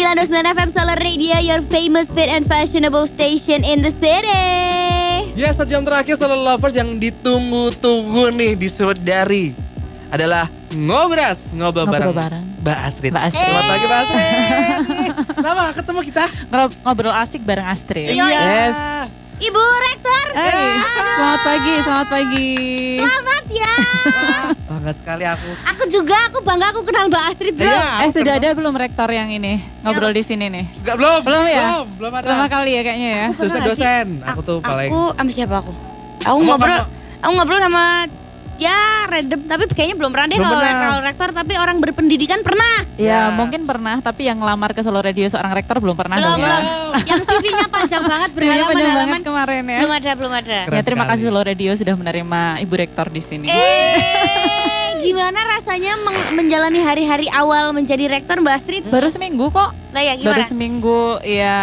929 FM Solar Radio, your famous fit and fashionable station in the city. Ya, satu jam terakhir Solar Lovers yang ditunggu-tunggu nih di dari adalah ngobras ngobrol, Ngobrol bareng, bareng. Mbak Astrid. Mbak Astrid. Selamat pagi Mbak Astrid. Lama ketemu kita. Ngob- Ngobrol asik bareng Astrid. Iya. Yes. Ibu Rektor, Hai, selamat pagi, selamat pagi. selamat ya. Bangga sekali aku. Aku juga, aku bangga aku kenal Mbak Astrid bro. Iya, Eh aku sudah kenal. ada belum rektor yang ini ngobrol di sini nih? Enggak belum. Belum ya? Belum, belum ada. Pertama kali ya kayaknya ya. Dosen-dosen. sih? Aku tuh paling. Aku sama siapa aku? Aku Kamu ngobrol, apa? aku ngobrol sama ya random tapi kayaknya belum pernah deh Belum kalau rektor tapi orang berpendidikan pernah. Ya, Ya. mungkin pernah, tapi yang lamar ke Solo Radio seorang rektor belum pernah belum dong ya. belum. Yang CV-nya panjang banget panjang berhalaman-halaman. banget kemarin ya. Belum ada, belum ada. Keren Ya terima sekali. kasih Solo Radio sudah menerima Ibu Rektor di sini. Eh, gimana rasanya menjalani hari-hari awal menjadi rektor Mbak Astrid? Baru seminggu kok. Lah ya Baru gimana? seminggu. Ya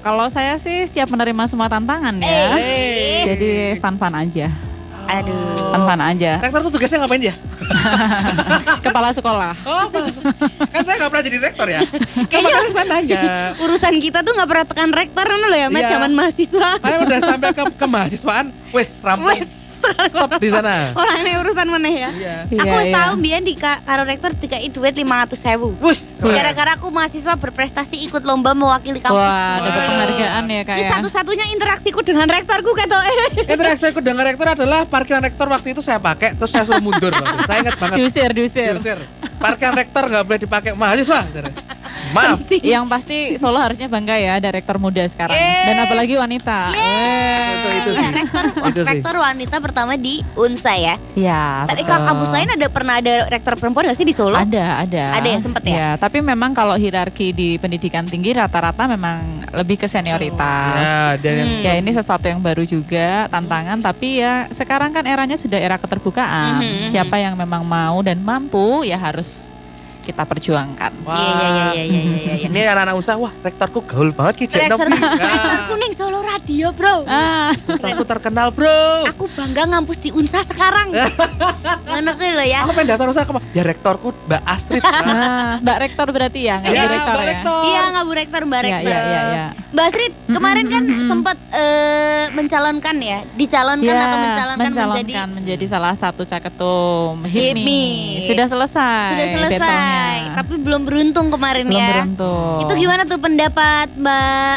kalau saya sih siap menerima semua tantangan ya. Eh. Jadi fun-fun aja. Aduh. Fun-fun aja. Rektor tuh tugasnya ngapain dia? Kepala sekolah. Oh, kan saya nggak pernah jadi rektor ya. Kayaknya kan saya nanya. Urusan kita tuh nggak pernah tekan rektor kan loh ya, Met, Iya. zaman mahasiswa. Saya udah sampai ke kemahasiswaan, wes rampung. Wes, Stop di sana. Orang ini urusan mana ya? Iya. Aku Iya, wis iya. tahu biyen di ka- karo rektor dikai duit 500 sewu. Wih, keren. Gara-gara aku mahasiswa berprestasi ikut lomba mewakili kampus. Wah, dapat penghargaan ya kak ya. satu-satunya interaksiku dengan rektorku kata eh. Interaksiku dengan rektor adalah parkiran rektor waktu itu saya pakai, terus saya suruh mundur. Saya ingat banget. Diusir, diusir. Diusir. Parkiran rektor nggak boleh dipakai mahasiswa. Maaf. Yang pasti Solo harusnya bangga ya ada rektor muda sekarang. Eh. Dan apalagi wanita. Itu itu sih. rektor Itu sih. rektor wanita pertama di Unsa ya. Ya. Tapi betul. kalau kampus lain ada pernah ada rektor perempuan nggak sih di Solo? Ada, ada. Ada ya, sempet ya? Ya, tapi memang kalau hierarki di pendidikan tinggi rata-rata memang lebih ke senioritas. Ya, dan yang Ya ini sesuatu yang baru juga tantangan tapi ya sekarang kan eranya sudah era keterbukaan. Mhm, Siapa yang memang mau dan mampu ya harus kita perjuangkan. Wah. Iya iya iya iya iya iya. iya. Ini anak-anak usaha, wah rektorku gaul banget Ki Rektor, Nom. rektor kuning Solo Radio bro. Ah, Rektorku terkenal bro. Aku bangga ngampus di Unsa sekarang. Ngono kuwi lho ya. Aku pengen daftar usaha ke mana? Ya rektorku Mbak Astrid. nah, Mbak Rektor berarti ya, Iya, Bu Rektor Mbak ya. Rektor. Iya nggak Bu Rektor, Mbak Iya, Rektor. iya, iya, iya. Mbak Astrid kemarin kan sempat eh, mencalonkan ya, dicalonkan Ya, atau mencalonkan, menjadi mencalonkan menjadi salah satu caketum HIPMI. Sudah selesai. sudah selesai, battle-nya. tapi belum beruntung kemarin belum ya. beruntung. Itu gimana tuh pendapat Mbak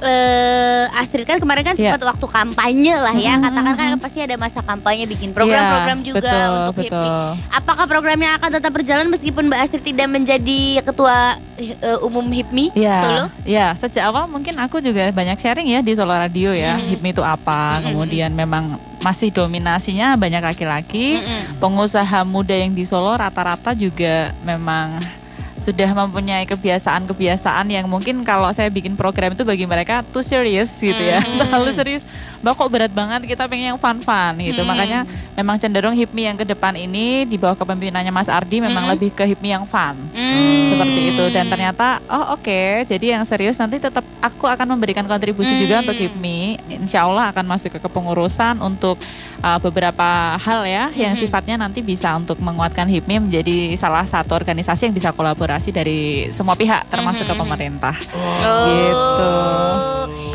eh, Astrid kan kemarin kan Iya. sempat waktu kampanye lah ya, Mhm, katakan kan mhm. pasti ada masa kampanye bikin program-program Iya, juga betul, untuk HIPMI. betul. Apakah programnya akan tetap berjalan meskipun Mbak Astrid tidak menjadi ketua eh, umum HIPMI Ya, Solo? ya sejak awal mungkin aku juga banyak sharing ya di Solo Radio ya, Mhm. HIPMI itu apa, kemudian memang masih dominasinya banyak laki-laki, Mm-mm. pengusaha muda yang di Solo rata-rata juga memang sudah mempunyai kebiasaan-kebiasaan yang mungkin kalau saya bikin program itu bagi mereka too serious gitu ya, Mhm. terlalu serius. Mbak kok berat banget kita pengen yang fun-fun gitu, Mhm. makanya memang cenderung HIPMI yang ke depan ini di bawah kepemimpinannya Mas Ardi memang Mhm. lebih ke HIPMI yang fun Hmm. seperti itu dan ternyata oh oke jadi yang serius nanti tetap aku akan memberikan kontribusi Hmm. juga untuk HIPMI Insya Allah akan masuk ke kepengurusan untuk uh, beberapa hal ya yang Hmm. sifatnya nanti bisa untuk menguatkan HIPMI menjadi salah satu organisasi yang bisa kolaborasi dari semua pihak termasuk ke Hmm. pemerintah Oh. Gitu.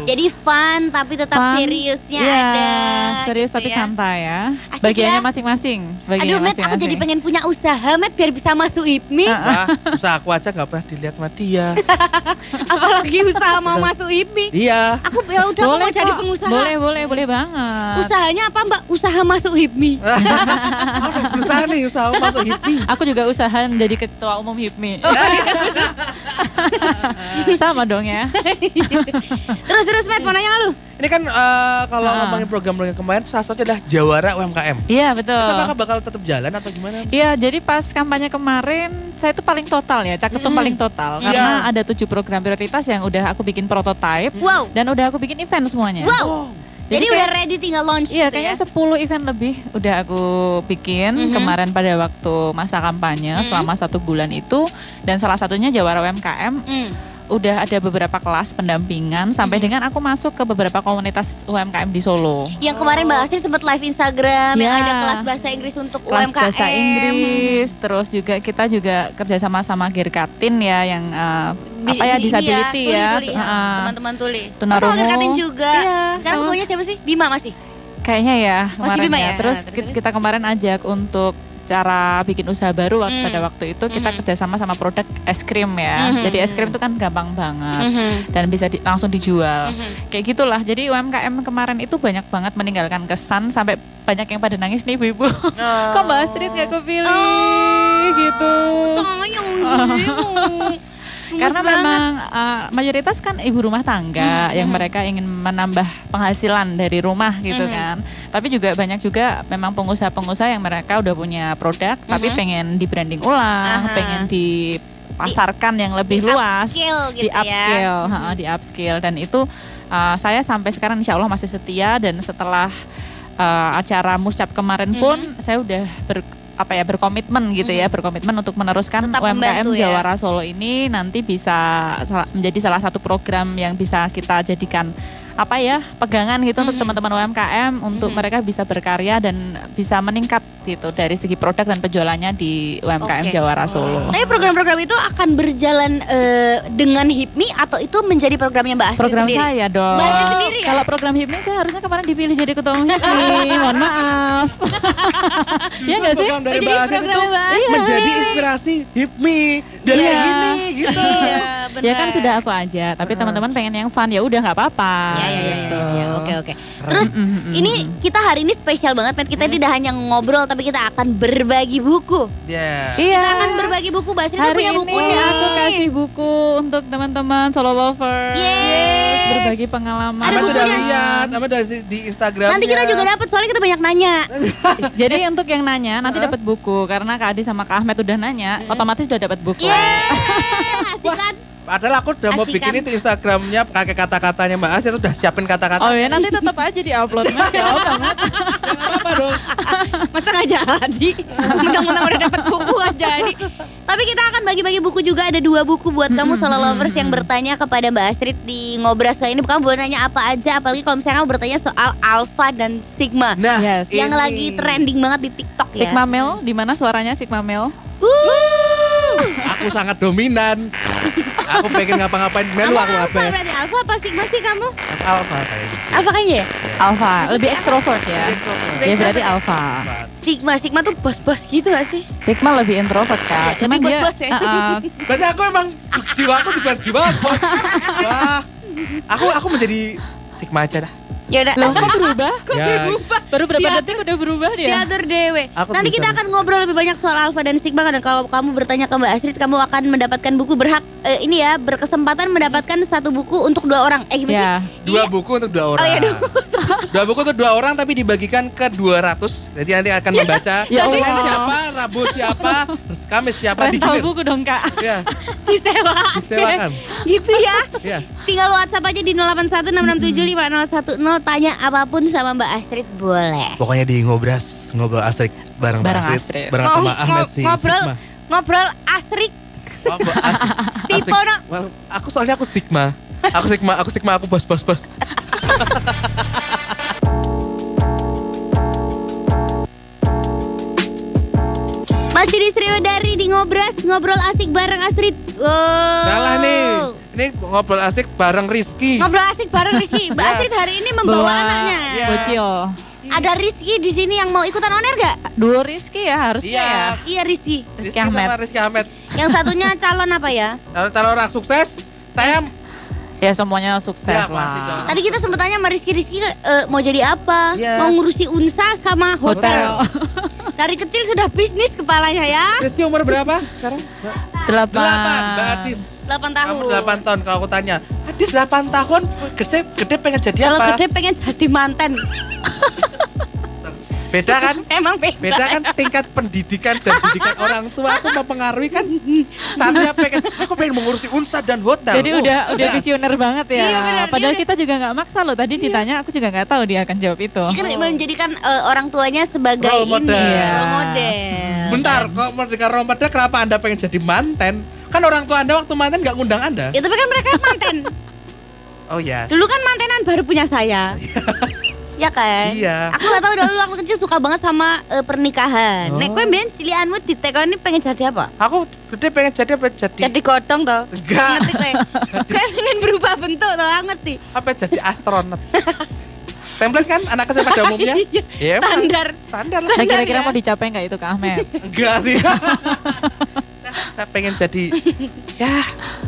Jadi fun tapi tetap Fun, seriusnya ya, ada. serius gitu tapi ya. santai ya Asik bagiannya ya. masing-masing Aduh bagiannya Met, aku jadi pengen punya usaha Met biar bisa masuk HIPMI. Wah, usaha aku aja nggak pernah dilihat sama dia. Apalagi usaha mau masuk HIPMI. iya. Aku ya udah boleh mau jadi pengusaha. boleh boleh boleh banget Usahanya apa Mbak? Usaha masuk HIPMI. Aku berusaha nih usaha masuk HIPMI. Aku juga usaha menjadi ketua umum HIPMI. Sama dong ya. terus terus Met mau nanya lu. Ini kan eh, kalau Ah. ngomongin program-program kemarin salah satunya adalah Jawara UMKM. Iya Itu betul. apakah bakal tetap jalan atau gimana? Iya, jadi pas kampanye kemarin saya itu paling total ya, caketum paling total Iya. karena ada tujuh program prioritas yang udah aku bikin prototype Wow. dan udah aku bikin event semuanya. Wow. Jadi, Jadi udah kayak- ready tinggal launch Iya, gitu kayaknya ya. 10 event lebih udah aku bikin Mhm. kemarin pada waktu masa kampanye Mhm. selama satu bulan itu dan salah satunya Jawara UMKM Hmm. Udah ada beberapa kelas pendampingan sampai dengan aku masuk ke beberapa komunitas UMKM di Solo. Yang kemarin Mbak Astrid sempat live Instagram yang Ya. ada kelas bahasa Inggris untuk kelas UMKM. bahasa Inggris, terus juga kita juga kerjasama sama Girkatin ya yang Bis- apa ya ini disability tuli, ya, tuli, Heeh. teman-teman tuli. Tunarungu. Oh, sama Katin juga. Iya, Sekarang ketuanya siapa sih? Bima masih. kayaknya ya Masih Bima ya. ya? Terus ki- terus. kita kemarin ajak untuk cara bikin usaha baru waktu Hmm. pada waktu itu kita Mhm. kerjasama sama produk es krim ya. Mhm. Jadi es krim itu kan gampang banget Mhm. dan bisa di- langsung dijual. Mhm. Kayak gitulah. Jadi UMKM kemarin itu banyak banget meninggalkan kesan sampai banyak yang pada nangis nih ibu-ibu. Kok Mbak Astrid nggak kepilih Oh, gitu? Ibu. Karena banget. memang uh, mayoritas kan ibu rumah tangga Mhm, yang mereka ingin menambah penghasilan dari rumah gitu Mhm. kan. Tapi juga banyak juga memang pengusaha-pengusaha yang mereka udah punya produk tapi Mhm. pengen di branding ulang, Aha. pengen dipasarkan yang lebih Di luas, upscale gitu di ya. upscale, ha, di upscale dan itu uh, saya sampai sekarang insya Allah masih setia dan setelah uh, acara muscap kemarin pun Mhm. saya udah ber apa ya berkomitmen gitu ya berkomitmen untuk meneruskan Tetap UMKM membantu ya. Jawara Solo ini nanti bisa menjadi salah satu program yang bisa kita jadikan apa ya pegangan gitu untuk Mhm. teman-teman UMKM untuk Mhm. mereka bisa berkarya dan bisa meningkat gitu dari segi produk dan penjualannya di UMKM Oke. Jawara Solo. Tapi program-program itu akan berjalan eh, dengan HIPMI atau itu menjadi programnya Mbak Astrid Program sendiri? saya dong. Mbak Astrid sendiri ya? Kalau program HIPMI saya harusnya kemarin dipilih jadi ketua umum HIPMI. Mohon maaf. ya nggak sih? Program dari Jadi Mbak program itu Mbak Astrid. menjadi inspirasi HIPMI. Biar Iya. gini gitu. Iya, Ya kan benar. sudah aku aja, tapi teman-teman pengen yang fun ya udah nggak apa-apa. Ya, ya, ya, ya, gitu. ya, Oke, oke. Terus Mm, mm, mm, ini mm. kita hari ini spesial banget, Matt. Kita tidak hanya ngobrol, tapi kita akan berbagi buku. Ya. Iya. Kita akan berbagi buku. Tuh Hari punya ini buku nih. aku kasih buku untuk teman-teman solo lovers. Yeay. Berbagi pengalaman. Ada Ahmad udah bukunya. lihat, Ahmad udah di- di Instagram. Nanti kita juga dapat soalnya kita banyak nanya. Jadi untuk yang nanya nanti dapat buku karena Kak Adi sama Kak Ahmed udah nanya, otomatis udah dapat buku. Yeay, asik kan? Padahal aku udah mau Asik bikin itu Instagramnya pakai kata-katanya Mbak Astrid udah siapin kata-kata. Oh ya nanti tetap aja diupload Mas. Gak apa banget. Apa-apa dong. Masa nggak jadi? Mentang-mentang udah dapat buku nggak jadi. Tapi kita akan bagi-bagi buku juga ada dua buku buat kamu solo lovers yang bertanya kepada Mbak Astrid di ngobras kali ini. Kamu boleh nanya apa aja, apalagi kalau misalnya kamu bertanya soal alpha dan sigma. Nah, Yes. yang ini. lagi trending banget di TikTok ya. Sigma Mel, di mana suaranya Sigma Mel? Uh. Aku sangat dominan. Aku pengen ngapa-ngapain melu aku alpha apa? berarti alpha apa sigma sih kamu? Alpha kayak gitu. Alpha kayaknya ya? Alpha, Maksudnya lebih ekstrovert ya. Ya berarti Alpha. Sigma, sigma tuh bos-bos gitu gak sih? Sigma lebih introvert Iya, kak. Cuman lebih dia bos-bos ya. Berarti aku emang jiwaku bukan jiwa bos. Wah, aku aku menjadi Sigma aja dah. Ya udah. loh kok berubah? Ya, Baru berapa Diatur- detik udah berubah dia? Diatur dewe. Aku Nanti bisa kita akan ngobrol lebih banyak soal alfa dan sigma dan kalau kamu bertanya ke Mbak Astrid, kamu akan mendapatkan buku berhak eh, ini ya berkesempatan mendapatkan satu buku untuk dua orang. Eh gimana Ya. sih? dua Iya. buku untuk dua orang. Oh iya, dua Dua buku untuk dua orang tapi dibagikan ke 200. Jadi nanti akan membaca Ya Senin Allah. siapa, Rabu siapa, terus Kamis siapa Rental digilir. buku dong kak. Ya, Disewa. Disewakan. gitu ya. ya. Tinggal WhatsApp aja di 0816675010 tanya apa pun sama Mbak Astrid boleh. Pokoknya di ngobras, ngobrol asrik bareng, Bareng Mbak Astrid. bareng Ngo- sama Ahmed ngo- si ngobrol Sigma. ngobrol asrik. Oh, asik. Tipe aku soalnya aku Sigma. Aku Sigma, aku Sigma, aku bos bos bos. Masih di Sriwedari di ngobras ngobrol asik bareng Astrid. Wow. Salah nih. Ini ngobrol asik bareng Rizky. Ngobrol asik bareng Rizky. Mbak Ya. Astrid hari ini membawa anaknya. Ya. Bocil. Ada Rizky di sini yang mau ikutan oner gak? Dua Rizky ya harusnya Iya. ya. Iya Rizky. Rizky Ahmed. sama Rizky Ahmed. Yang satunya calon apa ya? Kalau kalau orang sukses, saya Ya semuanya sukses Ya, lah. Tadi kita sempat tanya sama Rizky, Rizky eh, mau jadi apa? Iya. Mau ngurusi unsa sama hotel. Hotel. Dari kecil sudah bisnis kepalanya ya. Rizky umur berapa sekarang? Delapan. Delapan. Mbak Adis. 8 tahun. Kamu 8 tahun kalau aku tanya. Adis 8 tahun, gede, gede pengen jadi Kalau apa? gede pengen jadi manten. Beda kan? Emang beda. Beda kan tingkat pendidikan dan didikan orang tua itu mempengaruhi kan. Satunya pengen, aku pengen mengurusi unsa dan hotel. Jadi Oh, udah udah visioner banget ya. Iya, benar. Padahal kita juga nggak maksa loh. Tadi ditanya aku juga nggak tahu dia akan jawab itu. Kan menjadikan eh, orang tuanya sebagai Role model. ini, Iya. role model. Bentar, kok merdeka role model kenapa Anda pengen jadi manten? Kan orang tua anda waktu mantan nggak ngundang anda. Ya tapi kan mereka manten. Oh ya. Dulu kan mantenan baru punya saya. ya kan? Iya. Aku gak tahu dulu waktu kecil suka banget sama eh, pernikahan. Oh. Nek kowe mbiyen cilianmu ditekoni pengen jadi apa? Aku gede pengen jadi apa jadi? Jadi godong toh. Enggak. Ngerti kowe? Kowe pengen berubah bentuk toh, ngerti? Apa jadi astronot? Template kan anak kecil pada umumnya? Iya, Ya. Standar. Standar lah. Nah Standar kira-kira ya. mau dicapai nggak itu Kak Ahmed? Enggak sih. Saya pengen jadi ya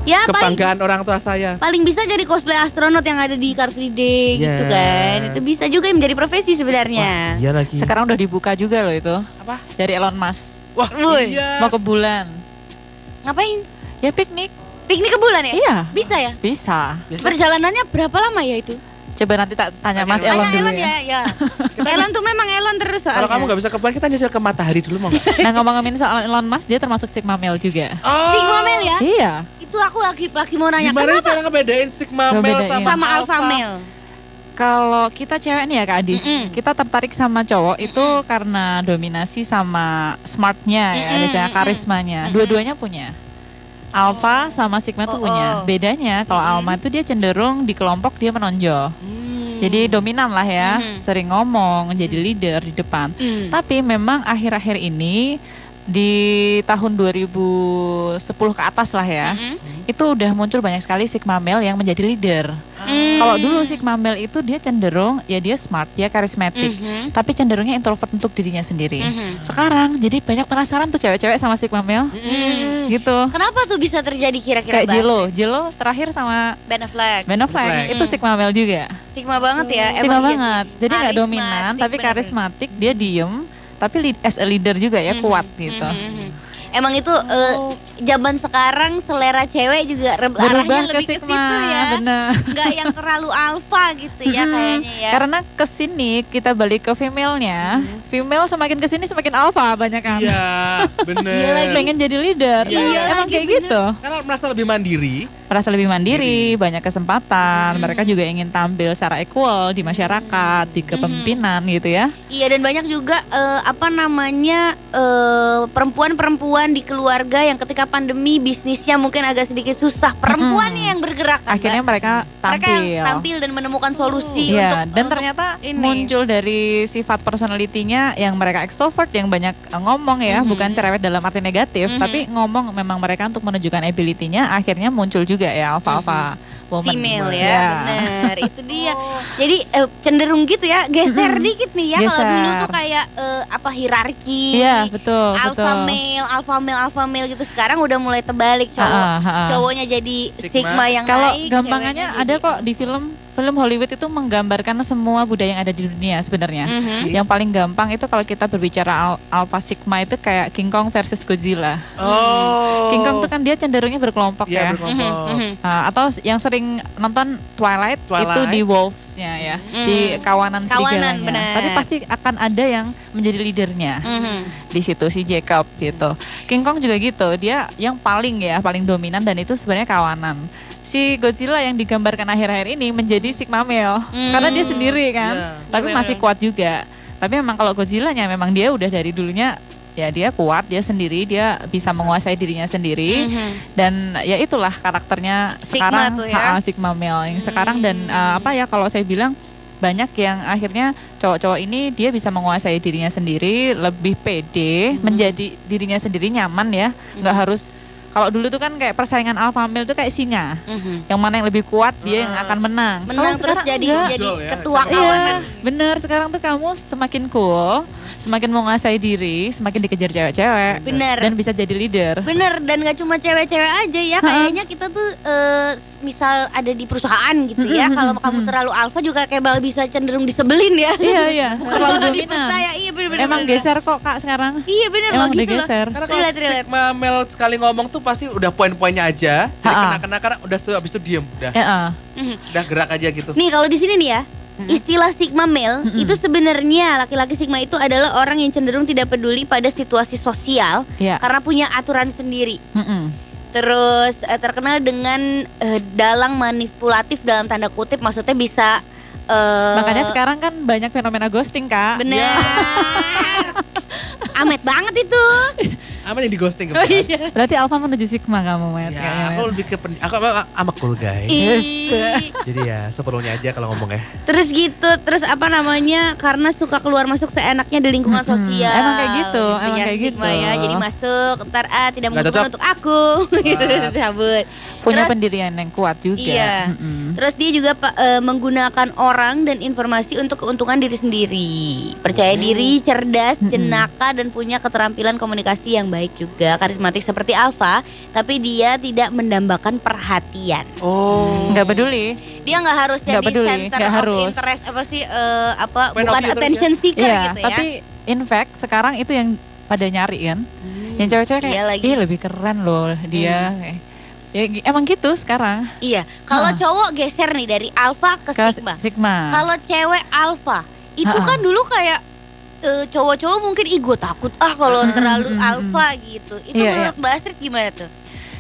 Ya paling kebanggaan orang tua saya. paling bisa jadi cosplay astronot yang ada di Car Free Day gitu Ya. kan. Itu bisa juga menjadi profesi sebenarnya. Iya lagi. Sekarang udah dibuka juga loh itu apa? dari Elon Musk. Wah, Woi. iya. Mau ke bulan. Ngapain? Ya piknik. Piknik ke bulan ya? Iya. Bisa ya? Bisa. Perjalanannya berapa lama ya itu? Coba nanti tak tanya Mas Elon Tanya dulu Elon ya. ya, ya. Elon tuh memang Elon terus soalnya. Kalau kamu nggak bisa ke bulan, kita nyusul ke matahari dulu mau nggak? Nah ngomongin soal Elon Musk dia termasuk Sigma male juga. Sigma male ya? Iya. Itu aku lagi lagi mau nanya Gimana sih kenapa cara ngebedain sigma male sama, sama alpha male? Kalau kita cewek nih ya Kak Adis, Mm-mm. kita tertarik sama cowok itu karena dominasi sama smartnya ya, Mm-mm, biasanya mm-mm. karismanya. Dua-duanya punya. Alpha sama Sigma tuh Oh, punya. oh. Bedanya kalau Alpha itu dia cenderung di kelompok dia menonjol. Hmm. Jadi dominan lah ya, Mhm. sering ngomong, jadi leader di depan. Hmm. Tapi memang akhir-akhir ini di tahun 2010 ke atas lah ya, Mm-mm. Itu udah muncul banyak sekali Sigma male yang menjadi leader. Hmm. Kalau dulu Sigma male itu dia cenderung ya dia smart, dia karismatik, Mhm. tapi cenderungnya introvert untuk dirinya sendiri. Mhm. Sekarang jadi banyak penasaran tuh cewek-cewek sama Sigma male, Hmm. gitu. Kenapa tuh bisa terjadi kira-kira Kayak Mbak? Jilo, Jilo terakhir sama Ben Affleck. Ben Affleck Affleck. itu Hmm. Sigma male juga. Sigma banget ya. Sigma emang iya banget. sih. Jadi nggak dominan, tapi karismatik, dia diem, tapi lead, as a leader juga ya Mhm. kuat gitu. Mhm, mhm. Emang itu eh, zaman sekarang selera cewek juga Berubah arahnya ke lebih ke situ ya. bener. Nggak yang terlalu alfa gitu ya kayaknya ya. Karena ke sini kita balik ke female-nya, female semakin ke sini semakin alpha banyak kan. Iya, bener. Iya lagi. Pengen jadi leader. Iya. Iya, emang lagi, kayak bener. gitu. Karena merasa lebih mandiri. Merasa lebih mandiri, banyak kesempatan. Mereka juga ingin tampil secara equal di masyarakat, di kepemimpinan gitu ya. Iya dan banyak juga eh, apa namanya eh, perempuan-perempuan di keluarga yang ketika pandemi bisnisnya mungkin agak sedikit susah. Perempuannya yang bergerak kan, Akhirnya Mbak? mereka mereka tampil. yang tampil dan menemukan solusi Iya, untuk dan untuk ternyata ini. muncul dari sifat personalitinya yang mereka extrovert, yang banyak eh, ngomong ya, Mhm. bukan cerewet dalam arti negatif, Mhm. tapi ngomong memang mereka untuk menunjukkan ability-nya, akhirnya muncul juga ya alpha-alpha woman. Female ya, Iya. benar itu dia jadi eh, cenderung gitu ya geser dikit nih ya kalau dulu tuh kayak eh, apa hierarki Iya, betul, alpha betul. male alpha male alpha male gitu sekarang udah mulai terbalik cowok Ha-ha, ha-ha. cowoknya jadi Sigma. sigma, yang Kalau naik gampangannya ada jadi- kok di film film Hollywood itu menggambarkan semua budaya yang ada di dunia sebenarnya. Mhm. Yang paling gampang itu kalau kita berbicara al- alpha sigma itu kayak King Kong versus Godzilla. Oh. King Kong itu kan dia cenderungnya berkelompok Iya, ya. berkelompok. Mhm, mhm. Ah, atau yang sering nonton Twilight, itu Twilight. di Wolves-nya ya, di kawanan, Hmm. Kawanan, serigalanya. benar. Tapi pasti akan ada yang menjadi leadernya Mhm. di situ si Jacob gitu. King Kong juga gitu, dia yang paling ya, paling dominan dan itu sebenarnya kawanan. Si Godzilla yang digambarkan akhir-akhir ini menjadi Sigma male Hmm. karena dia sendiri kan, Iya. tapi Iya, masih benar. kuat juga. Tapi memang kalau Godzilla-nya memang dia udah dari dulunya ya dia kuat, dia sendiri, dia bisa menguasai dirinya sendiri Mhm. dan ya itulah karakternya Sigma sekarang tuh ya. Sigma male yang sekarang dan Hmm. uh, apa ya kalau saya bilang banyak yang akhirnya cowok-cowok ini dia bisa menguasai dirinya sendiri lebih pede Hmm. menjadi dirinya sendiri nyaman ya nggak harus kalau dulu tuh kan kayak persaingan alpha male tuh kayak singa. Mhm. yang mana yang lebih kuat dia yang akan menang. Menang Kalau terus jadi enggak. jadi ya, ketua kawanan Iya, bener. Sekarang tuh kamu semakin cool semakin menguasai diri semakin dikejar cewek-cewek Bener. dan bisa jadi leader. Bener dan gak cuma cewek-cewek aja ya. Kayaknya kita tuh eh, misal ada di perusahaan gitu ya Mm-mm, kalau kamu terlalu alfa juga kayak malah bisa cenderung disebelin ya iya iya Bukan terlalu dipercaya iya bener bener Emang bener. geser kok kak sekarang. iya bener Emang loh gitu loh geser. Karena kalau Relate, male sekali ngomong tuh pasti udah poin-poinnya aja. Jadi kena-kena karena udah habis itu diem, udah Ya, ah. Mhm. udah gerak aja gitu. nih kalau di sini nih ya istilah sigma male itu sebenarnya laki-laki sigma itu adalah orang yang cenderung tidak peduli pada situasi sosial Iya. karena punya aturan sendiri Mm-mm. Terus eh, terkenal dengan eh, dalang manipulatif dalam tanda kutip maksudnya bisa eh, Makanya sekarang kan banyak fenomena ghosting kak. Bener. Amet banget itu. apa yang di ghosting Oh, iya. Berarti Alpha menuju Sigma kamu, Met. Ya, kayaknya, aku lebih ke pen- aku aku I'm a cool guy. Jadi ya seperlunya aja kalau ngomong ya. Terus gitu, terus apa namanya? Karena suka keluar masuk seenaknya di lingkungan Mm-mm. sosial. Emang kayak gitu, emang ya, kayak Sigma gitu. ya. Jadi masuk, ntar ah tidak menguntungkan cocok. untuk aku. gitu, cabut. Punya Terus- pendirian yang kuat juga. Iya. Mm-mm. Terus dia juga Pak, eh, menggunakan orang dan informasi untuk keuntungan diri sendiri. Percaya diri, cerdas, jenaka dan punya keterampilan komunikasi yang baik juga. Karismatik seperti Alfa, tapi dia tidak mendambakan perhatian. Oh. Nggak peduli. Dia nggak harus jadi peduli, center nggak of harus. interest apa sih eh, apa of bukan attention seeker Iya, gitu ya. tapi in fact sekarang itu yang pada nyari kan. Yang cewek-cewek kayak, Iya lagi. ih lebih keren loh dia. Kayak, Ya, emang gitu sekarang. Iya, kalau Hah. cowok geser nih dari alfa ke Ke sigma. Sigma. Kalau cewek alfa, itu Ha-ha. kan dulu kayak eh, cowok-cowok mungkin ih gue takut ah kalau Mm, terlalu mm, mm, alfa gitu. Itu Iya, menurut Mbak Astrid gimana tuh?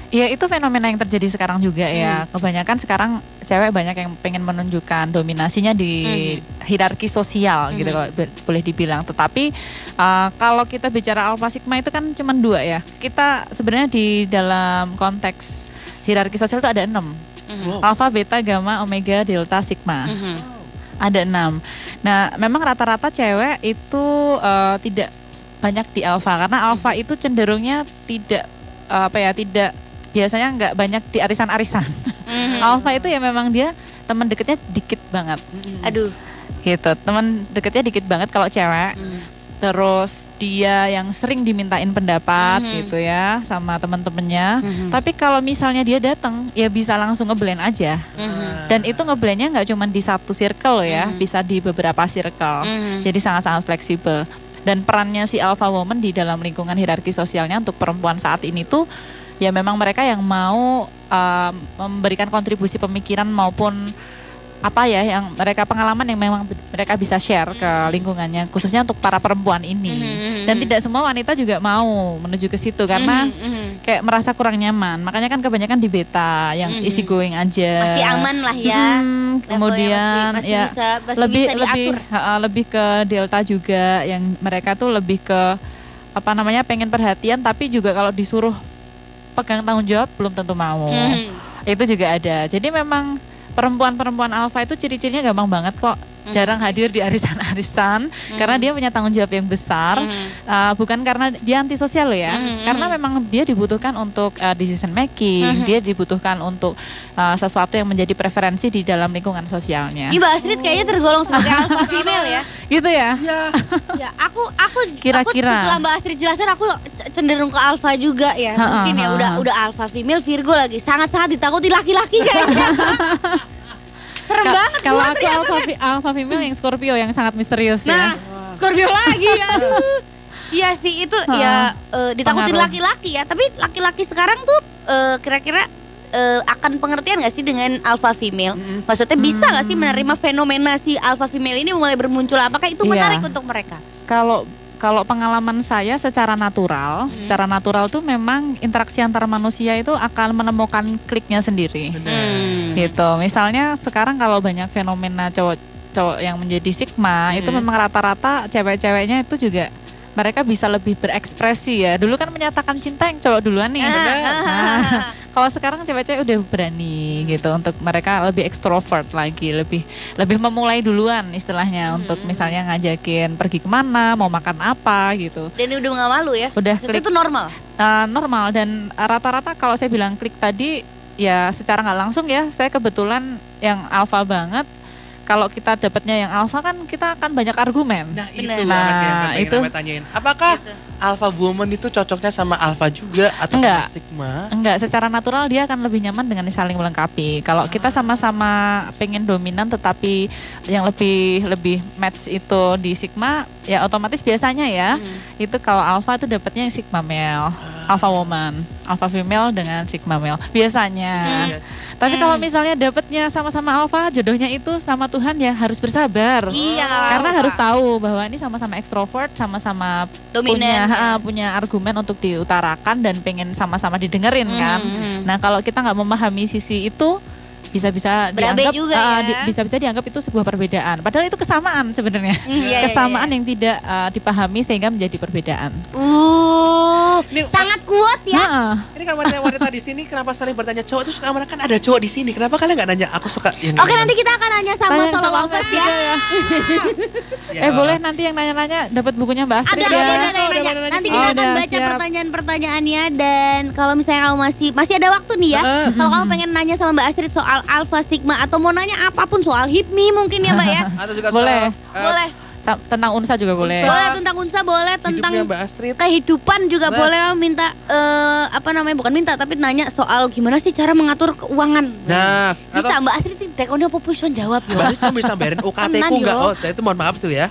Iya itu fenomena yang terjadi sekarang juga ya. Hmm. Kebanyakan sekarang cewek banyak yang pengen menunjukkan dominasinya di hierarki sosial gitu Hmm. kalau be- boleh dibilang. Tetapi uh, kalau kita bicara alpha sigma itu kan cuma dua ya. Kita sebenarnya di dalam konteks hierarki sosial itu ada enam. Wow. Alpha, beta, gamma, omega, delta, sigma. Mhm. Ada enam. Nah, memang rata-rata cewek itu eh, tidak banyak di alpha karena alpha itu cenderungnya tidak eh, apa ya tidak biasanya nggak banyak di arisan-arisan. Mhm. alpha itu ya memang dia teman deketnya dikit banget Aduh. gitu. Teman deketnya dikit banget kalau cewek. Mhm. Terus dia yang sering dimintain pendapat Mhm. gitu ya sama teman-temannya. Mhm. Tapi kalau misalnya dia datang ya bisa langsung ngeblend aja. Mhm. Dan itu ngeblendnya nggak cuma di satu circle loh ya, Mhm. bisa di beberapa circle. Mhm. Jadi sangat-sangat fleksibel. Dan perannya si alpha woman di dalam lingkungan hierarki sosialnya untuk perempuan saat ini tuh ya memang mereka yang mau um, memberikan kontribusi pemikiran maupun apa ya yang mereka pengalaman yang memang mereka bisa share ke lingkungannya khususnya untuk para perempuan ini. Mhm. Dan tidak semua wanita juga mau menuju ke situ karena Mhm. Mhm. kayak merasa kurang nyaman. Makanya kan kebanyakan di beta yang Mhm. easy going aja. Masih aman lah ya. Hmm, kemudian masih, masih ya bisa, masih lebih bisa lebih diatur. ha-ha, lebih ke delta juga yang mereka tuh lebih ke apa namanya pengen perhatian tapi juga kalau disuruh pegang tanggung jawab belum tentu mau. Mhm. Itu juga ada. Jadi memang perempuan-perempuan alfa itu ciri-cirinya gampang banget kok. Hmm. Jarang hadir di arisan-arisan karena dia punya tanggung jawab yang besar. Mhm. Uh, bukan karena dia antisosial loh ya, Mhm, karena memang dia dibutuhkan untuk uh, decision making, Mhm. dia dibutuhkan untuk uh, sesuatu yang menjadi preferensi di dalam lingkungan sosialnya. Ini Mbak Astrid kayaknya tergolong sebagai alpha female ya. Gitu ya? Ya. Ya, aku aku Kira-kira. aku setelah Mbak Astrid jelasin aku cenderung ke alpha juga ya. Mungkin ya udah udah alpha female Virgo lagi. Sangat-sangat ditakuti laki-laki kayaknya. Serem Ka- banget Kalau aku ternyata. alpha, fi- alpha female yang Scorpio yang sangat misterius Nah, ya. Scorpio lagi aduh. Iya sih itu ya eh, ditakutin laki-laki ya. Tapi laki-laki sekarang tuh eh, kira-kira eh, akan pengertian gak sih dengan alpha female? Maksudnya bisa gak sih menerima fenomena si alpha female ini mulai bermuncul? Apakah itu Iya. menarik untuk mereka? Kalau kalau pengalaman saya secara natural, secara natural tuh memang interaksi antar manusia itu akan menemukan kliknya sendiri. Hmm. Gitu. Misalnya sekarang kalau banyak fenomena cowok cowok yang menjadi sigma itu Hmm. memang rata-rata cewek-ceweknya itu juga mereka bisa lebih berekspresi ya. Dulu kan menyatakan cinta yang cowok duluan nih. Ah, Nah, kalau sekarang cewek-cewek udah berani gitu untuk mereka lebih ekstrovert lagi, lebih lebih memulai duluan istilahnya Hmm. untuk misalnya ngajakin pergi ke mana, mau makan apa gitu. Dan udah nggak malu ya? Udah Maksudnya klik. itu normal. Uh, normal dan rata-rata kalau saya bilang klik tadi ya secara nggak langsung ya saya kebetulan yang alfa banget kalau kita dapatnya yang alfa kan kita akan banyak argumen Nah itu Bener. Yang Nah, pengen itu. Tanyain. Apakah Gitu. alpha woman itu cocoknya sama alpha juga atau Enggak. sama sigma? enggak secara natural dia akan lebih nyaman dengan saling melengkapi kalau kita sama-sama pengen dominan tetapi yang lebih lebih match itu di sigma ya otomatis biasanya ya Hmm. itu kalau alpha itu dapatnya yang sigma male alpha woman alpha female dengan sigma male biasanya Iya. Tapi Hmm. kalau misalnya dapatnya sama-sama alfa, jodohnya itu sama Tuhan ya harus bersabar. Iya. Karena harus tahu bahwa ini sama-sama ekstrovert, sama-sama punya ya. ha, punya argumen untuk diutarakan dan pengen sama-sama didengerin kan. Mhm. Nah kalau kita nggak memahami sisi itu bisa-bisa dianggap juga ah, ya. di- bisa-bisa dianggap itu sebuah perbedaan. Padahal itu kesamaan sebenarnya. Hmm, iya, iya, kesamaan iya. yang tidak ah, dipahami sehingga menjadi perbedaan. Uh, Ini- sangat kuat ya. Heeh. Ini kan wanita-wanita di sini kenapa saling bertanya cowok terus kamar kan ada cowok di sini. Kenapa kalian nggak nanya aku suka yang Oke, nanti kita akan nanya sama Tanya solo sama lovers ya. ya. Ya, Eh boleh nanti yang nanya-nanya dapat bukunya Mbak Ada, Astrid ada, ya. ada, ada Oh, udah nanya. pada nanya. Nanti Oh, kita akan udah, baca siap. pertanyaan-pertanyaannya dan kalau misalnya kamu masih masih ada waktu nih ya. Heeh. Kalau kamu pengen nanya sama Mbak Astrid soal Alpha Sigma atau mau nanya apa pun soal HIPMI mungkin ya Mbak ya. Atau juga Boleh. soal, eh, boleh. Tentang Unsa juga boleh. Unsa. Boleh tentang Unsa, boleh tentang Mbak Astrid. kehidupan juga boleh kamu minta eh, apa namanya bukan minta tapi nanya soal gimana sih cara mengatur keuangan. Nah, bisa atau Mbak Astrid tekonnya apa pusing jawab Mbak ya. Astrid kamu bisa bayarin UKT ku enggak? Oh, itu mohon maaf tuh ya.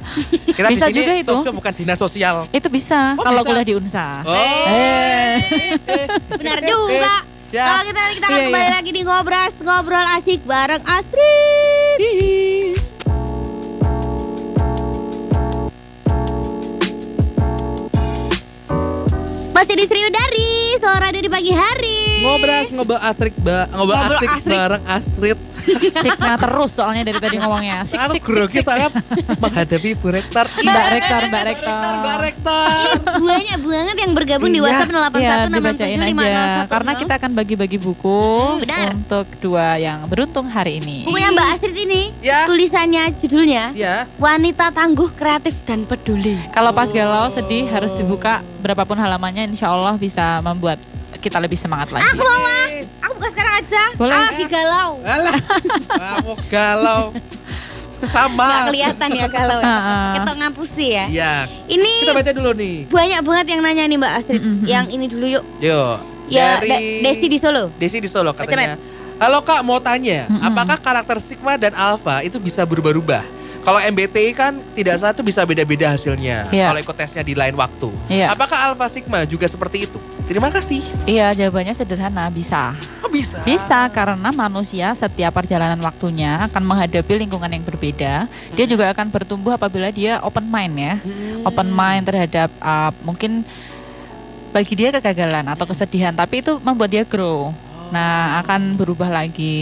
Kita Bisa di sini juga itu. bukan dinas sosial. Itu bisa Oh, kalau kuliah di Unsa. Oh. Eh. Benar juga. Ya. Kalau kita nanti kita akan Iya, kembali iya. lagi di ngobras ngobrol asik bareng Astrid. Hihi. Masih di Sriudari, suara dari pagi hari. Ngobras ngobrol Astrid, ba, ngobrol Ngobrol asik bareng Astrid. Sigma terus soalnya dari tadi ngomongnya. Sik, Aku sik, sik, grogi sik. sangat menghadapi Bu Rektor. Mbak Rektor, Mbak Rektor. Mbak Rektor. Banyak banget yang bergabung di Iya. WhatsApp Iya, dibacain aja. Karena 0816 kita akan bagi-bagi buku benar. untuk dua yang beruntung hari ini. Bukunya Mbak Astrid ini, Ya. tulisannya judulnya Ya. Wanita Tangguh Kreatif dan Peduli. Kalau pas galau sedih harus dibuka berapapun halamannya insya Allah bisa membuat kita lebih semangat lagi. Aku mau aja. Boleh. Ah, lagi galau. Alah. Kamu galau. Sama. kelihatan ya galau. Ah. Kita ngapusi ya. Iya. Ini Kita baca dulu nih. banyak banget yang nanya nih Mbak Astrid. Mm-mm. Yang ini dulu yuk. Yo. Ya, dari De- Desi di Solo. Desi di Solo katanya. Halo Kak, mau tanya, Mm-mm. apakah karakter Sigma dan Alpha itu bisa berubah-ubah? Kalau MBTI kan tidak satu bisa beda-beda hasilnya. Iya. Kalau ikut tesnya di lain waktu. Iya. Apakah Alpha Sigma juga seperti itu? Terima kasih. Iya jawabannya sederhana bisa. Oh bisa. Bisa karena manusia setiap perjalanan waktunya akan menghadapi lingkungan yang berbeda. Dia juga akan bertumbuh apabila dia open mind ya. Hmm. Open mind terhadap uh, mungkin bagi dia kegagalan atau kesedihan, tapi itu membuat dia grow. Nah, akan berubah lagi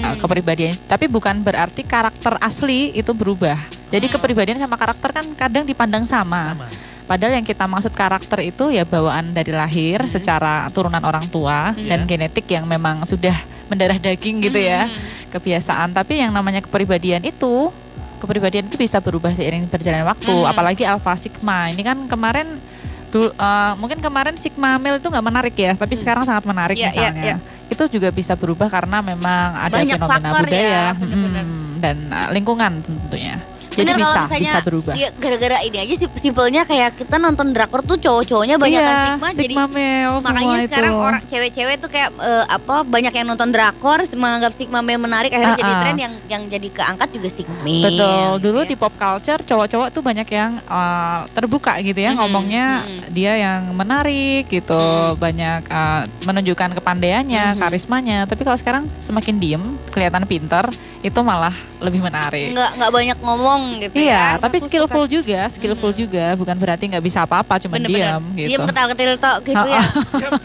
uh, kepribadian. Tapi bukan berarti karakter asli itu berubah. Jadi kepribadian sama karakter kan kadang dipandang sama. Sama. Padahal yang kita maksud karakter itu ya bawaan dari lahir secara turunan orang tua dan genetik yang memang sudah mendarah daging gitu ya. Kebiasaan. Tapi yang namanya kepribadian itu kepribadian itu bisa berubah seiring perjalanan waktu. Apalagi alpha sigma. Ini kan kemarin dulu eh, mungkin kemarin sigma male itu nggak menarik ya, tapi sekarang sangat menarik Iya, iya, misalnya. iya. Itu juga bisa berubah karena memang ada Banyak fenomena faktor ya, budaya benar-benar. mm, dan uh, lingkungan tentunya. Jadi Bener bisa misalnya bisa berubah. dia gara-gara ini aja sih simpelnya kayak kita nonton drakor tuh cowok-cowoknya banyak iya, kan Sigma, jadi Sigma male makanya sekarang itu. orang cewek-cewek tuh kayak eh, apa banyak yang nonton drakor menganggap Sigma male menarik akhirnya jadi Ah, ah. tren yang yang jadi keangkat juga Sigma male. Betul. Dulu gitu di pop culture cowok-cowok tuh banyak yang uh, terbuka gitu ya Mm-mm, ngomongnya mm-mm. dia yang menarik gitu, banyak uh, menunjukkan kepandaiannya, Mhm. karismanya. Tapi kalau sekarang semakin diem, kelihatan pinter, itu malah lebih ya. menarik. nggak nggak banyak ngomong gitu Iya, ya. tapi Aku skillful juga, skillful juga, bukan berarti nggak bisa apa-apa, cuma Bener-bener. diam gitu. Diam ketal ketil tok gitu ya.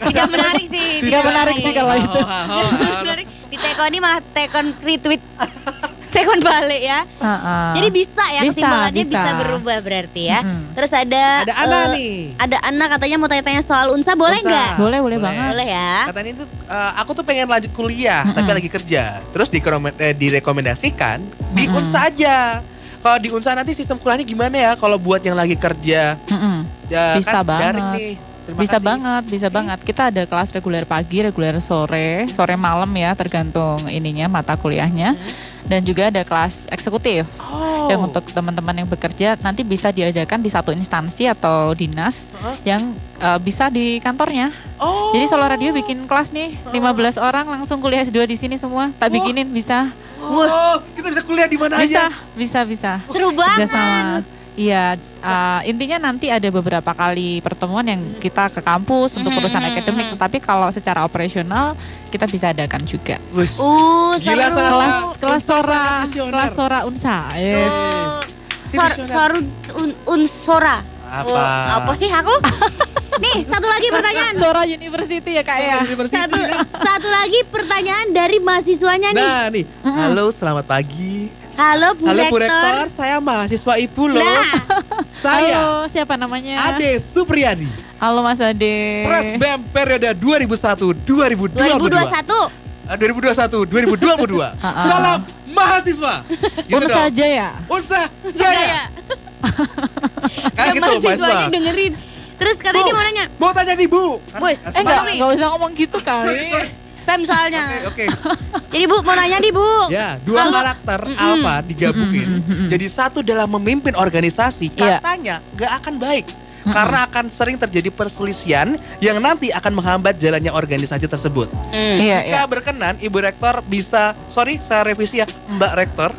Tidak menarik sih. Tidak menarik sih kalau itu. Menarik. Di tekoni malah tekon retweet. tekon balik ya. Ah, ah. Jadi bisa ya Bisa, kesimpulannya bisa. bisa. berubah berarti ya. Mm-mm. Terus ada Ada Ana eh, nih. Ada Ana katanya mau tanya-tanya soal Unsa boleh nggak? boleh, boleh banget. Boleh ya. Katanya itu eh, aku tuh pengen lanjut kuliah tapi lagi kerja. Terus eh, direkomendasikan di Mm-mm. Unsa aja. Kalau di Unsa nanti sistem kuliahnya gimana ya kalau buat yang lagi kerja? Mm-mm. Ya, Bisa kan daring banget. nih. Terima bisa kasih. banget, bisa banget. Kita ada kelas reguler pagi, reguler sore, sore malam ya, tergantung ininya mata kuliahnya. Dan juga ada kelas eksekutif. Oh. Yang untuk teman-teman yang bekerja nanti bisa diadakan di satu instansi atau dinas Hah? yang eh, bisa di kantornya. Oh. Jadi Solo Radio bikin kelas nih, 15 orang langsung kuliah S2 di sini semua. Tak Wah. bikinin bisa. Oh, kita bisa kuliah di mana Bisa, aja? bisa, bisa. Seru banget. Kerjasama. Iya, uh, intinya nanti ada beberapa kali pertemuan yang kita ke kampus untuk Mhm, urusan mhm, akademik. Tapi kalau secara operasional kita bisa adakan juga. Wis. Uh, Gila, seru. sangat- Kelas kelas Unsa sora, kelas sora unsa. Yes. Tuh. Sor, soru un, unsora. Apa? Oh, apa sih aku? Nih, satu lagi pertanyaan. Suara University ya kak ya. University. Satu, satu lagi pertanyaan dari mahasiswanya nih. Nah nih, halo selamat pagi. Halo Bu Halo Bu Rektor. Rektor, saya mahasiswa Ibu loh. Nah, Saya Halo, siapa namanya? Ade Supriyadi, Halo Mas Ade. Presbem periode 2001 2022. 2021. Ah, 2021 2022. Salam mahasiswa. Gitu Unsa dong. saja ya. Unsa Jaya. Kayak Ya, gitu mahasiswanya mahasiswa. dengerin. Terus katanya dia mau nanya, Mau tanya nih Bu. Bos, Eh enggak, enggak usah ngomong gitu kali. Pem soalnya. Oke, oke. Jadi Bu mau nanya nih Bu. Ya, dua karakter alfa digabungin jadi satu dalam memimpin organisasi Iya. katanya nggak akan baik. Karena akan sering terjadi perselisihan yang nanti akan menghambat jalannya organisasi tersebut. Iya, Jika iya. berkenan, Ibu Rektor bisa, sorry saya revisi ya, Mbak Rektor,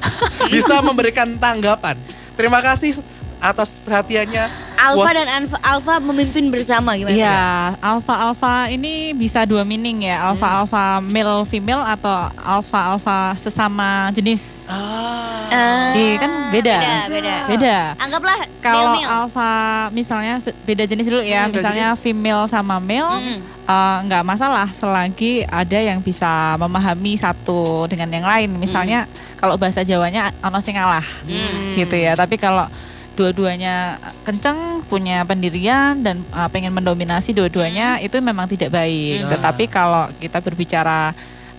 bisa memberikan tanggapan. Terima kasih atas perhatiannya. Alfa dan Alfa, Alfa memimpin bersama gimana? Iya, alpha alpha ini bisa dua meaning ya. Alpha alpha male female atau alpha alpha sesama jenis. ah, Eh, Iya kan beda. Beda, beda. Beda. Anggaplah Kalau alpha misalnya beda jenis dulu ya, Hmm, misalnya female sama male Mm. eh, nggak masalah selagi ada yang bisa memahami satu dengan yang lain. Misalnya kalau bahasa Jawanya ono sing ngalah Hmm. gitu ya. Tapi kalau dua-duanya kenceng punya pendirian dan uh, pengen mendominasi dua-duanya itu memang tidak baik. Hmm. Tetapi kalau kita berbicara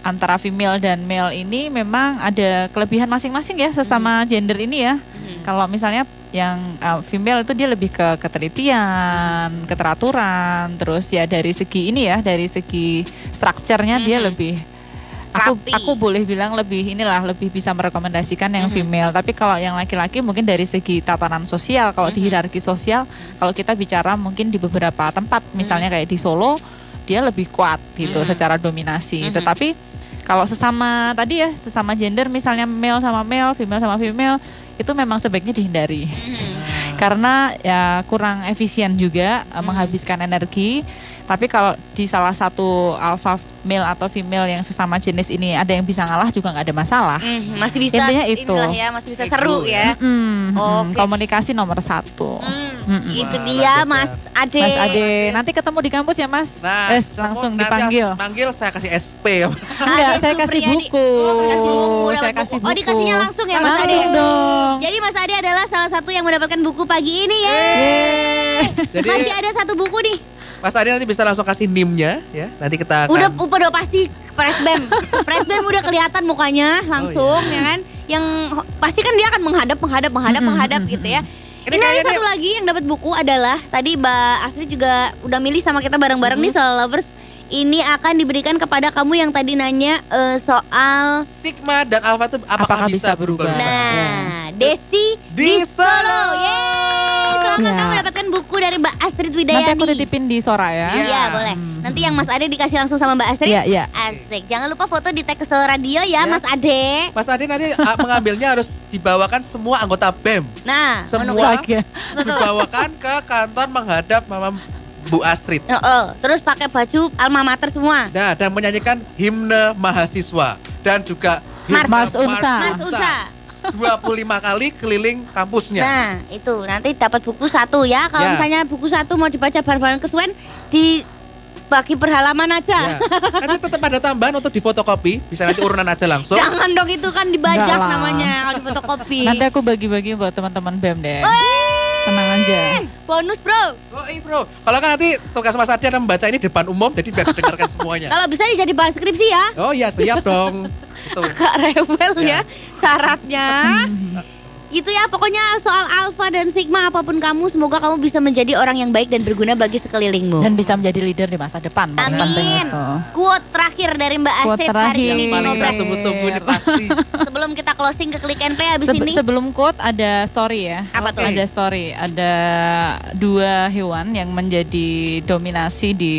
antara female dan male ini memang ada kelebihan masing-masing ya sesama gender ini ya. Kalau misalnya yang uh, female itu dia lebih ke ketelitian, keteraturan, terus ya dari segi ini ya, dari segi strukturnya dia Mhm. lebih aku Rapi. aku boleh bilang lebih inilah lebih bisa merekomendasikan yang Mhm. female. Tapi kalau yang laki-laki mungkin dari segi tatanan sosial, kalau di Mhm. hierarki sosial, kalau kita bicara mungkin di beberapa tempat, misalnya kayak di Solo, dia lebih kuat gitu Mhm. secara dominasi. Mhm. Tetapi kalau sesama tadi ya, sesama gender misalnya male sama male, female sama female, itu memang sebaiknya dihindari. Hmm. Karena ya kurang efisien juga Mhm. menghabiskan energi. Tapi kalau di salah satu alpha male atau female yang sesama jenis ini ada yang bisa ngalah juga nggak ada masalah. Hmm, masih bisa Intinya itu. inilah ya, masih bisa Itu seru ya. ya. Mm, mm, Oke. Komunikasi nomor satu. Hmm, Mm-mm. itu Wah, dia Mas. Ade. Mas Ade, nanti ketemu di kampus ya Mas. Nah, Es, langsung nanti dipanggil. Panggil saya kasih SP. Enggak, Ade saya kasih Supriyadi. buku. Oh, kasih buku, saya buku. kasih buku. Oh, dikasihnya langsung ya, Mas Langsung Ade? dong. Jadi Mas Ade adalah salah satu yang mendapatkan buku pagi ini ya. Yeay. Jadi Masih ada satu buku nih. Mas Ade nanti bisa langsung kasih NIM-nya ya. Nanti kita akan Udah udah pasti presbem. presbem udah kelihatan mukanya langsung Oh, iya. ya kan. Yang pasti kan dia akan menghadap menghadap menghadap Mm-mm, menghadap mm-mm, gitu ya. Ini Ini, ada satu lagi yang dapat buku adalah tadi Mbak Astrid juga udah milih sama kita bareng-bareng nih Soul Lovers. Ini akan diberikan kepada kamu yang tadi nanya eh, soal Sigma dan Alpha itu apakah, Apakah bisa, bisa berubah? berubah? Nah, Desi Di. Solo. Yeay, selamat Ya. kamu mendapatkan buku dari Mbak Astrid Nanti Widayani. aku titipin di Sora ya. Iya. Iya, boleh. Nanti yang Mas Ade dikasih langsung sama Mbak Astrid. Iya, iya. Asik. Jangan lupa foto di tag ke Solo Radio ya, Ya. Mas Ade. Mas Ade nanti ah, mengambilnya harus dibawakan semua anggota BEM. Nah, Semua menunggu. Lagi ya. Betul. dibawakan ke kantor menghadap Mama Bu Astrid. Oh, oh. Terus pakai baju alma mater semua. Nah, dan menyanyikan himne mahasiswa dan juga himne Mars Unsa. Mas Unsa. 25 kali keliling kampusnya. Nah, itu nanti dapat buku satu ya. Kalau Ya. misalnya buku satu mau dibaca bareng-bareng kesuwen di bagi perhalaman aja. Ya. Nanti tetap ada tambahan untuk difotokopi, bisa nanti urunan aja langsung. Jangan dong itu kan dibajak namanya kalau di fotokopi. Nanti aku bagi-bagi buat teman-teman BEM deh. Tenang aja. Bonus, Bro. Oh iya bro, kalau kan nanti tugas Mas Ade adalah membaca ini di depan umum, jadi biar didengarkan semuanya. Kalau bisa jadi bahan skripsi ya. Oh iya siap dong. Agak rewel Ya. ya syaratnya. gitu ya pokoknya soal alfa dan sigma apa pun kamu semoga kamu bisa menjadi orang yang baik dan berguna bagi sekelilingmu. Dan bisa menjadi leader di masa depan. Amin. Quote terakhir dari Mbak Quote Astrid hari ini Yang di ini pasti. Sebelum kita closing ke Klik and Play habis Sebe- ini. sebelum quote ada story ya. Apa tuh? Ada story. Ada dua hewan yang menjadi dominasi di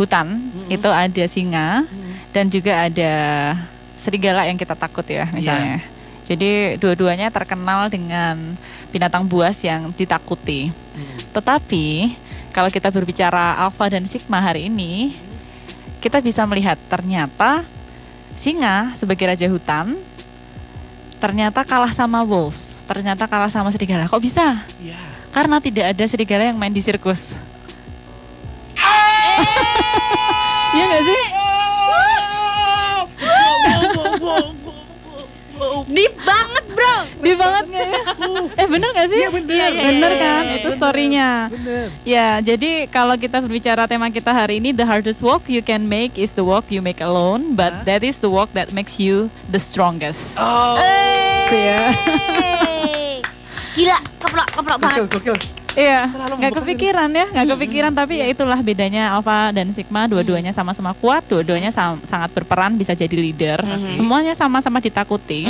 hutan. Itu ada singa dan juga ada serigala yang kita takut ya misalnya. Jadi dua-duanya terkenal dengan binatang buas yang ditakuti. Tetapi kalau kita berbicara alfa dan sigma hari ini, kita bisa melihat ternyata singa sebagai raja hutan ternyata kalah sama wolves, ternyata kalah sama serigala. Kok bisa? Iya. Karena tidak ada serigala yang main di sirkus. Iya gak sih? Deep banget bro. Di banget gak ya? Eh bener gak sih? Iya, bener. Iya, bener kan? Itu Bener. storynya. Bener. Ya, jadi kalau kita berbicara tema kita hari ini, the hardest walk you can make is the walk you make alone, but that is the walk that makes you the strongest. Oh, ya. Gila, keplok keplok banget. gokil, gokil. Iya, nggak kepikiran ya, nggak kepikiran. Tapi ya itulah bedanya Alpha dan Sigma, dua-duanya sama-sama kuat, dua-duanya sam- sangat berperan bisa jadi leader. Semuanya sama-sama ditakuti,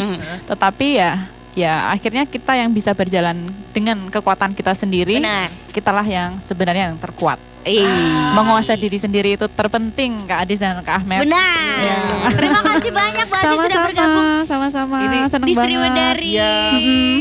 tetapi ya, ya akhirnya kita yang bisa berjalan dengan kekuatan kita sendiri. Benar. Kitalah yang sebenarnya yang terkuat. Ih. Menguasai diri sendiri itu terpenting, Kak Adis dan Kak Ahmed. Benar. Ya. Terima kasih banyak Mbak Adi sudah bergabung Sama-sama, sama-sama. Ini Seneng di banget. Sriwedari. Iya.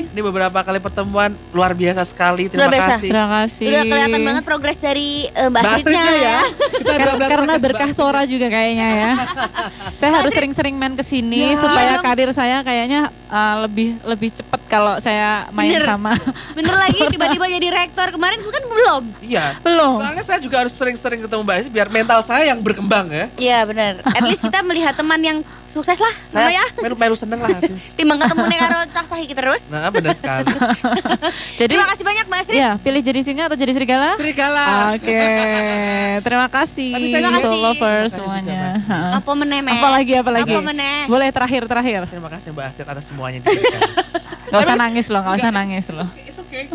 Ini beberapa kali pertemuan luar biasa sekali. Terima Luar biasa. kasih. Terima kasih. Udah kelihatan banget progres dari uh, Mbak Astridnya ya. Kita Kar- benar-benar karena berkah suara juga kayaknya ya. saya harus sering-sering main ke sini Ya. supaya Iya karir saya kayaknya uh, lebih lebih cepat kalau saya main Bener. sama Bener lagi tiba-tiba jadi rektor kemarin kan belum. Iya. belum. Soalnya saya juga harus sering-sering ketemu Mbak Esi biar mental saya yang berkembang ya. Iya benar. At least kita melihat teman yang sukses lah, Saya ya. melu-melu seneng lah. Timbang ketemu nih karo tak tahi terus. Nah, benar sekali. Jadi Terima kasih banyak Mbak Astrid. ya pilih jadi singa atau jadi serigala? Serigala. Oke, terima kasih Tapi saya Terima kasih. lovers Terima kasih juga, semuanya. Mas. Ha. Apa meneh, Mek? Apalagi apalagi. Apa meneh? Boleh terakhir terakhir. Terima kasih Mbak Astrid atas semuanya. Gak usah nangis loh, gak usah nangis loh. It's okay.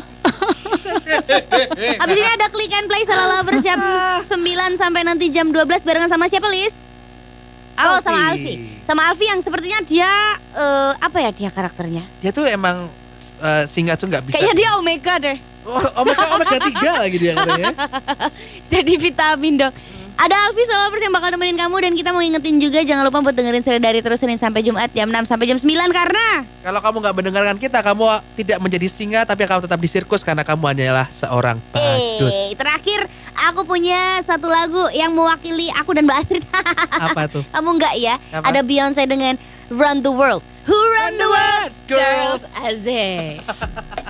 Abis ini ada click and play Salah Lovers jam 9 sampai nanti jam 12 barengan sama siapa, Lis? Oh, sama Alfi. Sama Alfi yang sepertinya dia eh, apa ya dia karakternya? Dia tuh emang eh, singa tuh nggak bisa. Kayaknya dia Omega deh. Oh, omega omega tiga lagi dia katanya. Jadi vitamin dong. Ada Alfi Lovers yang bakal nemenin kamu dan kita mau ingetin juga jangan lupa buat dengerin Seri dari terus Senin sampai Jumat jam 6 sampai jam 9 karena Kalau kamu nggak mendengarkan kita, kamu tidak menjadi singa, tapi kamu tetap di sirkus karena kamu hanyalah seorang badut. eh terakhir aku punya satu lagu yang mewakili aku dan Mbak Astrid. Apa tuh? Kamu enggak ya? Apa? Ada Beyonce dengan Run the World. Who run the world? Girls. Asik. We